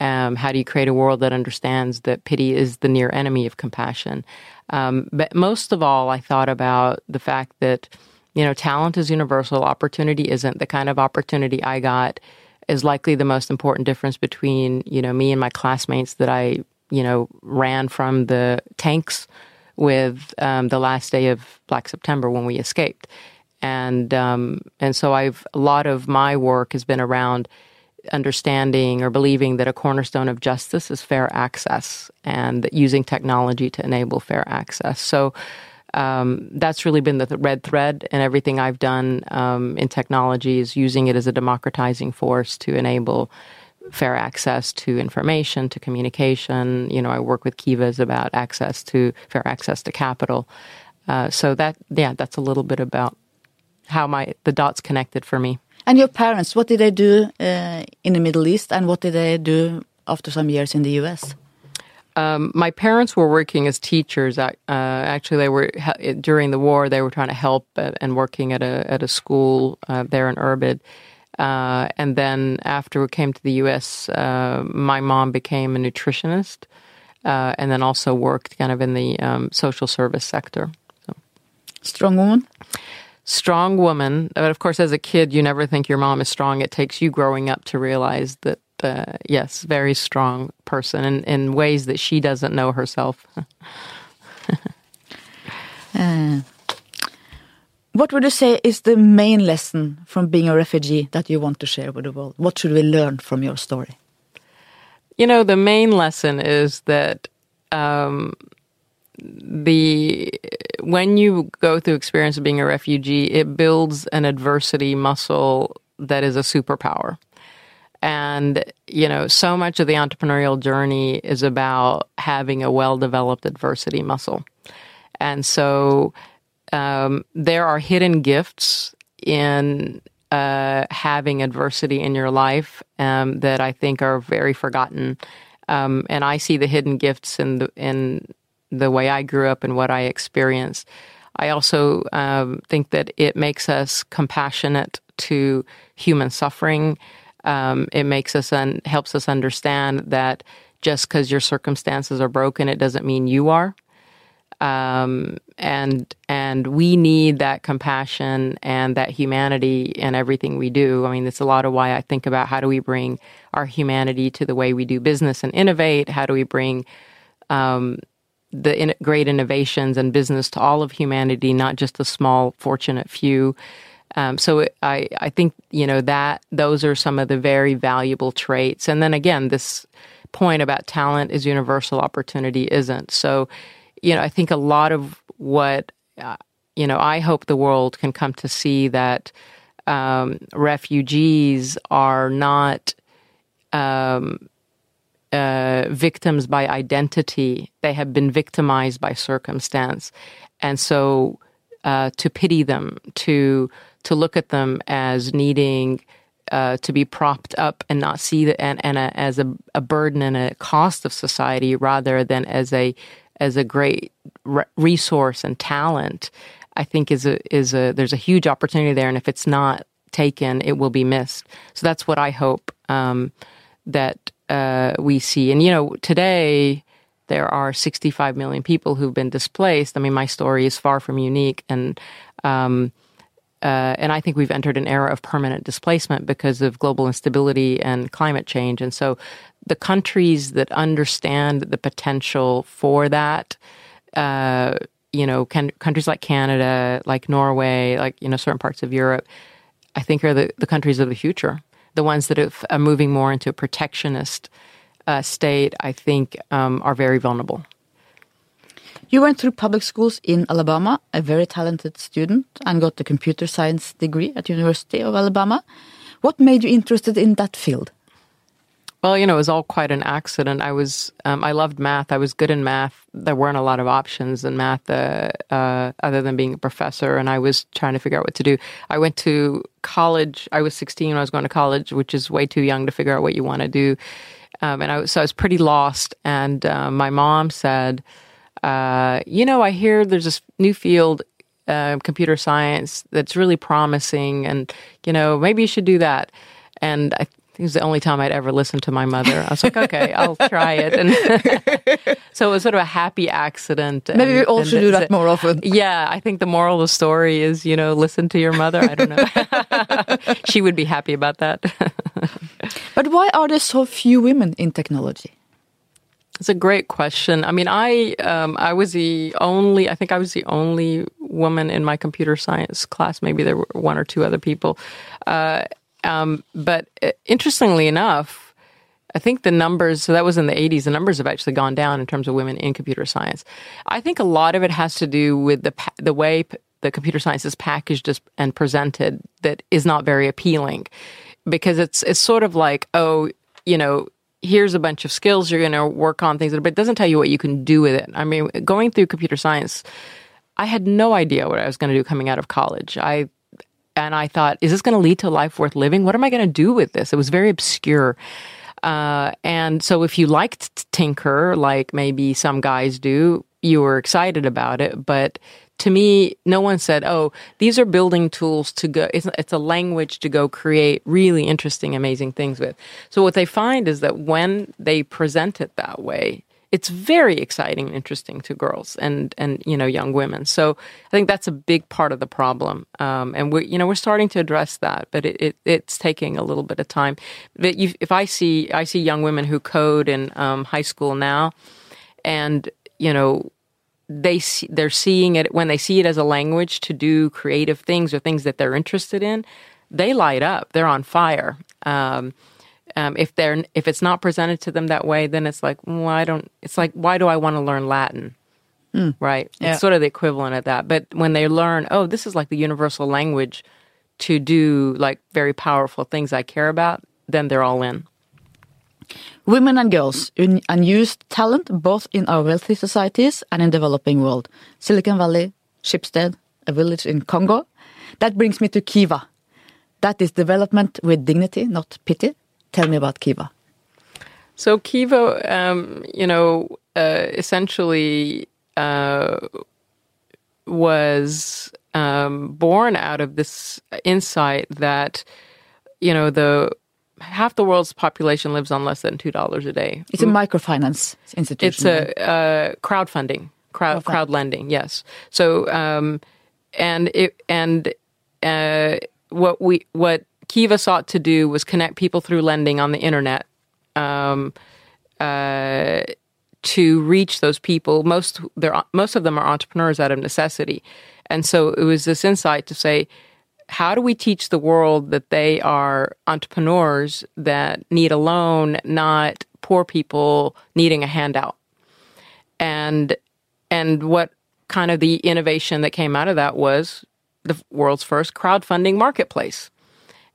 Um, how do you create a world that understands that pity is the near enemy of compassion? Um, but most of all, I thought about the fact that, you know, talent is universal, opportunity isn't. The kind of opportunity I got is likely the most important difference between, you know, me and my classmates that I, you know, ran from the tanks with um, the last day of Black September when we escaped, and um, and so I've a lot of my work has been around understanding or believing that a cornerstone of justice is fair access and using technology to enable fair access. So. Um, that's really been the th- red thread in everything I've done um, in technology is using it as a democratizing force to enable fair access to information, to communication. You know, I work with Kivas about access to fair access to capital. Uh, so that, yeah, that's a little bit about how my the dots connected for me. And your parents, what did they do uh, in the Middle East, and what did they do after some years in the U.S.? Um, my parents were working as teachers. Uh, actually, they were during the war. They were trying to help and working at a at a school uh, there in Irbid. Uh, and then after we came to the U.S., uh, my mom became a nutritionist, uh, and then also worked kind of in the um, social service sector. So. Strong woman. Strong woman, but of course, as a kid, you never think your mom is strong. It takes you growing up to realize that, uh, yes, very strong person in, in ways that she doesn't know herself. Uh, what would you say is the main lesson from being a refugee that you want to share with the world? What should we learn from your story? You know, the main lesson is that um, the when you go through experience of being a refugee, it builds an adversity muscle that is a superpower. And, you know, so much of the entrepreneurial journey is about having a well developed adversity muscle. And so um, there are hidden gifts in uh, having adversity in your life um, that I think are very forgotten. Um, and I see the hidden gifts in the in the way I grew up and what I experienced. I also um, think that it makes us compassionate to human suffering. Um, it makes us and un- helps us understand that just because your circumstances are broken, it doesn't mean you are um, and and we need that compassion and that humanity in everything we do. I mean, it's a lot of why I think about how do we bring our humanity to the way we do business and innovate. How do we bring um, the great innovations and business to all of humanity, not just a small, fortunate few. Um, so I, I think you know that those are some of the very valuable traits. And then again, this point about talent is universal, opportunity isn't. So you know, I think a lot of what, uh, you know, I hope the world can come to see that um, refugees are not um, uh, victims by identity. They have been victimized by circumstance. And so uh, to pity them, to to look at them as needing uh, to be propped up and not see that and, and a, as a, a, burden and a cost of society rather than as a as a great re- resource and talent, I think is a is a there's a huge opportunity there, and if it's not taken, it will be missed. So that's what I hope um, that uh, we see. And you know, today there are 65 million people who've been displaced. I mean, my story is far from unique, and um, uh, and I think we've entered an era of permanent displacement because of global instability and climate change. And so, the countries that understand the potential for that, uh, you know, can, countries like Canada, like Norway, like you know, certain parts of Europe, I think are the, the countries of the future. The ones that are moving more into a protectionist uh, state, I think, um, are very vulnerable. You went through public schools in Alabama, a very talented student, and got a computer science degree at University of Alabama. What made you interested in that field? Well, you know, it was all quite an accident. I was, um, I loved math. I was good in math. There weren't a lot of options in math uh, uh, other than being a professor, and I was trying to figure out what to do. I went to college. I was 16 when I was going to college, which is way too young to figure out what you want to do. Um, and I, so I was pretty lost. And uh, my mom said, uh, you know, I hear there's this new field, uh, computer science, that's really promising, and you know, maybe you should do that. And I it was the only time I'd ever listened to my mother. I was like, okay, I'll try it. And so it was sort of a happy accident. Maybe we all should do that more often. Yeah, I think the moral of the story is, you know, listen to your mother. I don't know. she would be happy about that. but why are there so few women in technology? It's a great question. I mean, I um, I was the only. I think I was the only woman in my computer science class. Maybe there were one or two other people. Uh, um, but uh, interestingly enough, I think the numbers. So that was in the '80s. The numbers have actually gone down in terms of women in computer science. I think a lot of it has to do with the the way the computer science is packaged and presented that is not very appealing because it's it's sort of like oh you know here's a bunch of skills you're going to work on things, but it doesn't tell you what you can do with it. I mean, going through computer science, I had no idea what I was going to do coming out of college. I and I thought, is this going to lead to a life worth living? What am I going to do with this? It was very obscure. Uh, and so, if you liked tinker, like maybe some guys do, you were excited about it. But to me, no one said, "Oh, these are building tools to go." It's, it's, a language to go create really interesting, amazing things with. So what they find is that when they present it that way, it's very exciting and interesting to girls and and you know young women. So I think that's a big part of the problem, um, and we you know we're starting to address that, but it, it it's taking a little bit of time. But you, if I see I see young women who code in um, high school now, and you know they see, they're seeing it when they see it as a language to do creative things or things that they're interested in. They light up. They're on fire. Um, um, if they're if it's not presented to them that way, then it's like, well, I don't. It's like, why do I want to learn Latin? Mm. Right. Yeah. It's sort of the equivalent of that. But when they learn, oh, this is like the universal language to do like very powerful things I care about, then they're all in. Women and girls, unused talent both in our wealthy societies and in developing world. Silicon Valley, Shipstead, a village in Congo. That brings me to Kiva. That is development with dignity, not pity. Tell me about Kiva. So Kiva, um, you know, uh, essentially uh, was um, born out of this insight that, you know, the half the world's population lives on less than two dollars a day. It's a microfinance institution. It's a uh, crowdfunding, crowd crowd lending. Yes. So, um, and it and uh, what we what Kiva sought to do was connect people through lending on the internet. Um, uh, to reach those people, most most of them are entrepreneurs out of necessity, and so it was this insight to say, how do we teach the world that they are entrepreneurs that need a loan, not poor people needing a handout? And and what kind of the innovation that came out of that was the world's first crowdfunding marketplace.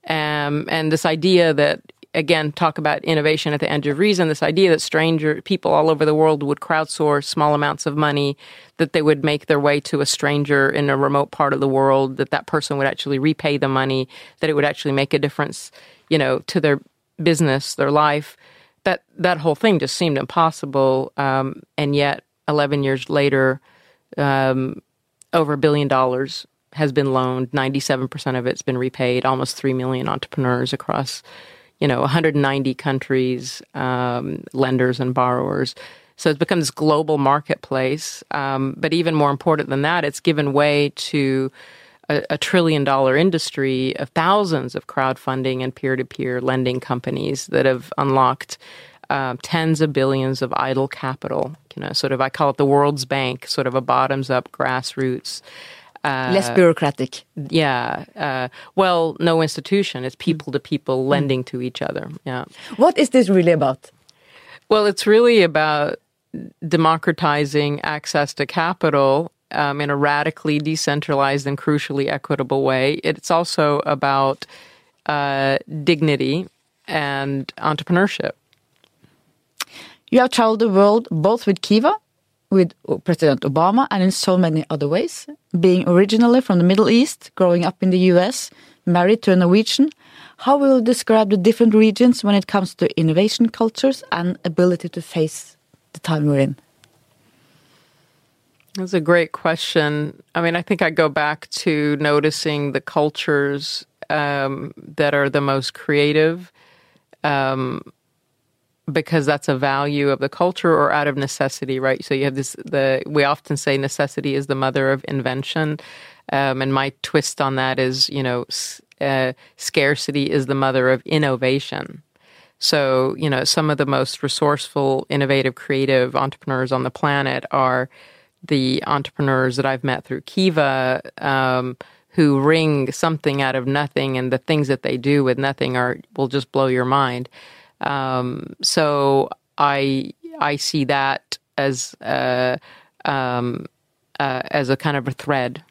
Um, and this idea that again talk about innovation at the edge of reason. This idea that stranger people all over the world would crowdsource small amounts of money, that they would make their way to a stranger in a remote part of the world, that that person would actually repay the money, that it would actually make a difference, you know, to their business, their life. That that whole thing just seemed impossible. Um, and yet, eleven years later, um, over a billion dollars has been loaned. 97% of it's been repaid. Almost 3 million entrepreneurs across, you know, 190 countries, um, lenders and borrowers. So it's become this global marketplace. Um, but even more important than that, it's given way to a, a trillion dollar industry of thousands of crowdfunding and peer to peer lending companies that have unlocked um, tens of billions of idle capital. You know, sort of, I call it the world's bank, sort of a bottoms up grassroots uh, Less bureaucratic. Yeah. Uh, well, no institution. It's people to people lending to each other. Yeah. What is this really about? Well, it's really about democratizing access to capital um, in a radically decentralized and crucially equitable way. It's also about uh, dignity and entrepreneurship. You have traveled the world both with Kiva with President Obama and in so many other ways. Being originally from the Middle East, growing up in the US, married to a Norwegian, how will you describe the different regions when it comes to innovation cultures and ability to face the time we're in? That's a great question. I mean, I think I go back to noticing the cultures um, that are the most creative. Um, because that's a value of the culture or out of necessity, right? So you have this, the, we often say necessity is the mother of invention. Um, and my twist on that is, you know, uh, scarcity is the mother of innovation. So, you know, some of the most resourceful, innovative, creative entrepreneurs on the planet are the entrepreneurs that I've met through Kiva, um, who wring something out of nothing, and the things that they do with nothing are will just blow your mind. Um, so I I see that as a, um, uh, as a kind of a thread.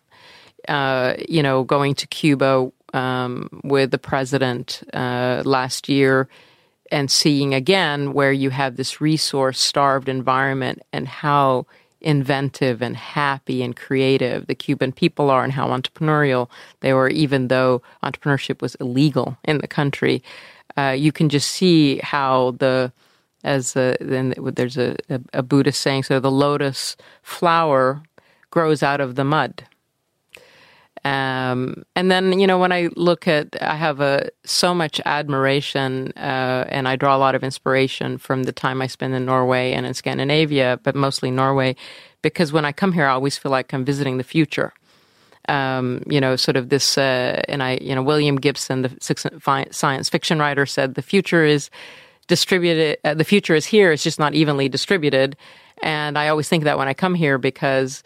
Uh, you know, going to Cuba um, with the president uh, last year and seeing again where you have this resource starved environment and how inventive and happy and creative the Cuban people are and how entrepreneurial they were, even though entrepreneurship was illegal in the country uh, you can just see how the as a, then there's a, a, a Buddhist saying, so the lotus flower grows out of the mud. Um, and then you know when I look at, I have a so much admiration, uh, and I draw a lot of inspiration from the time I spend in Norway and in Scandinavia, but mostly Norway, because when I come here, I always feel like I'm visiting the future um, you know, sort of this, uh, and I, you know, William Gibson, the science fiction writer, said the future is distributed, uh, the future is here, it's just not evenly distributed. And I always think that when I come here because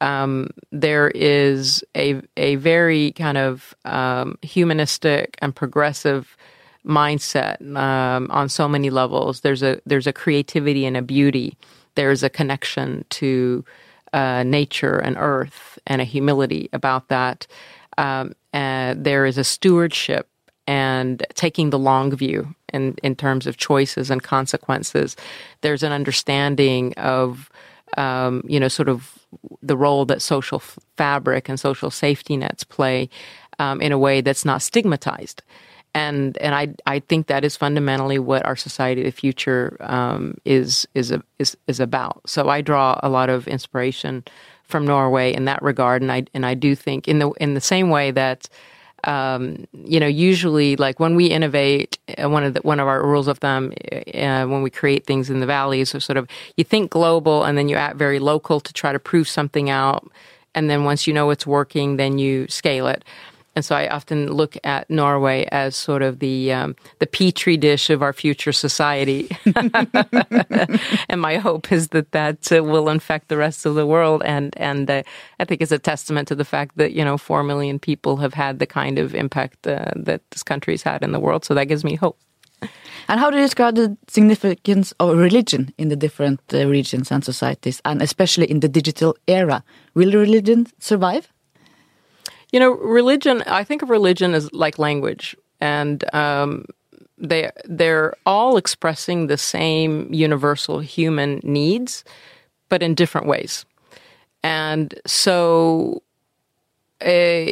um, there is a, a very kind of um, humanistic and progressive mindset um, on so many levels. There's a there's a creativity and a beauty. There's a connection to uh, nature and earth and a humility about that. Um, and there is a stewardship and taking the long view in, in terms of choices and consequences. There's an understanding of, um, you know, sort of the role that social f- fabric and social safety nets play um, in a way that's not stigmatized and and I I think that is fundamentally what our society of the future um, is is a, is is about. So I draw a lot of inspiration from Norway in that regard, and I and I do think in the in the same way that. Um, you know, usually, like when we innovate, uh, one of the, one of our rules of thumb uh, when we create things in the valleys is sort of you think global and then you act very local to try to prove something out, and then once you know it's working, then you scale it. And so I often look at Norway as sort of the um, the petri dish of our future society. and my hope is that that uh, will infect the rest of the world. And and uh, I think it's a testament to the fact that you know four million people have had the kind of impact uh, that this country's had in the world. So that gives me hope. And how do you describe the significance of religion in the different uh, regions and societies, and especially in the digital era? Will religion survive? You know, religion, I think of religion as like language. And um, they they're all expressing the same universal human needs, but in different ways. And so uh,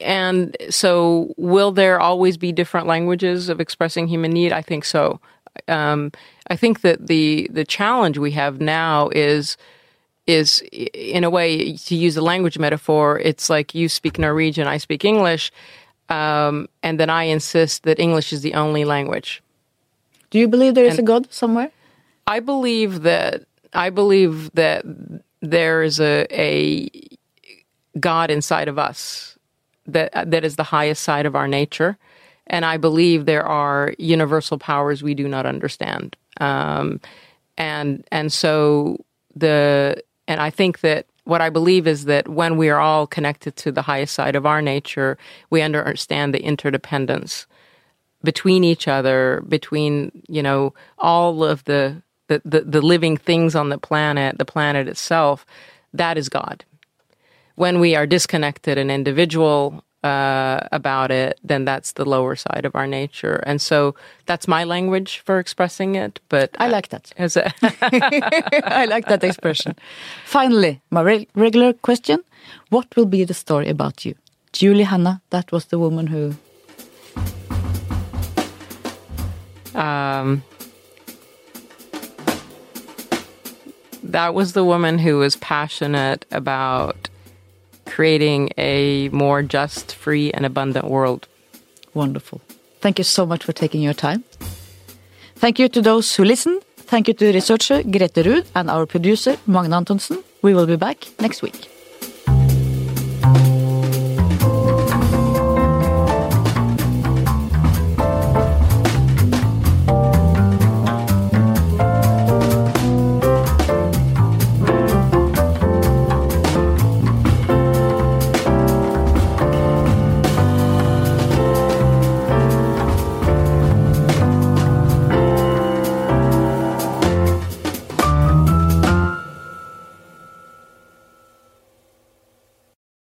and so, will there always be different languages of expressing human need? I think so. Um, I think that the the challenge we have now is is in a way to use a language metaphor. It's like you speak Norwegian, I speak English, um, and then I insist that English is the only language. Do you believe there is and a God somewhere? I believe that I believe that there is a a God inside of us that that is the highest side of our nature, and I believe there are universal powers we do not understand, um, and and so the and I think that what I believe is that when we are all connected to the highest side of our nature, we understand the interdependence between each other, between you know all of the the, the, the living things on the planet, the planet itself. That is God when we are disconnected and individual uh, about it, then that's the lower side of our nature. And so that's my language for expressing it. But I like that. As a I like that expression. Finally, my re regular question What will be the story about you? Julie Hanna, that was the woman who. Um, that was the woman who was passionate about creating a more just, free, and abundant world. Wonderful. Thank you so much for taking your time. Thank you to those who listened. Thank you to researcher Grete Ruud and our producer Magne Antonsen. We will be back next week.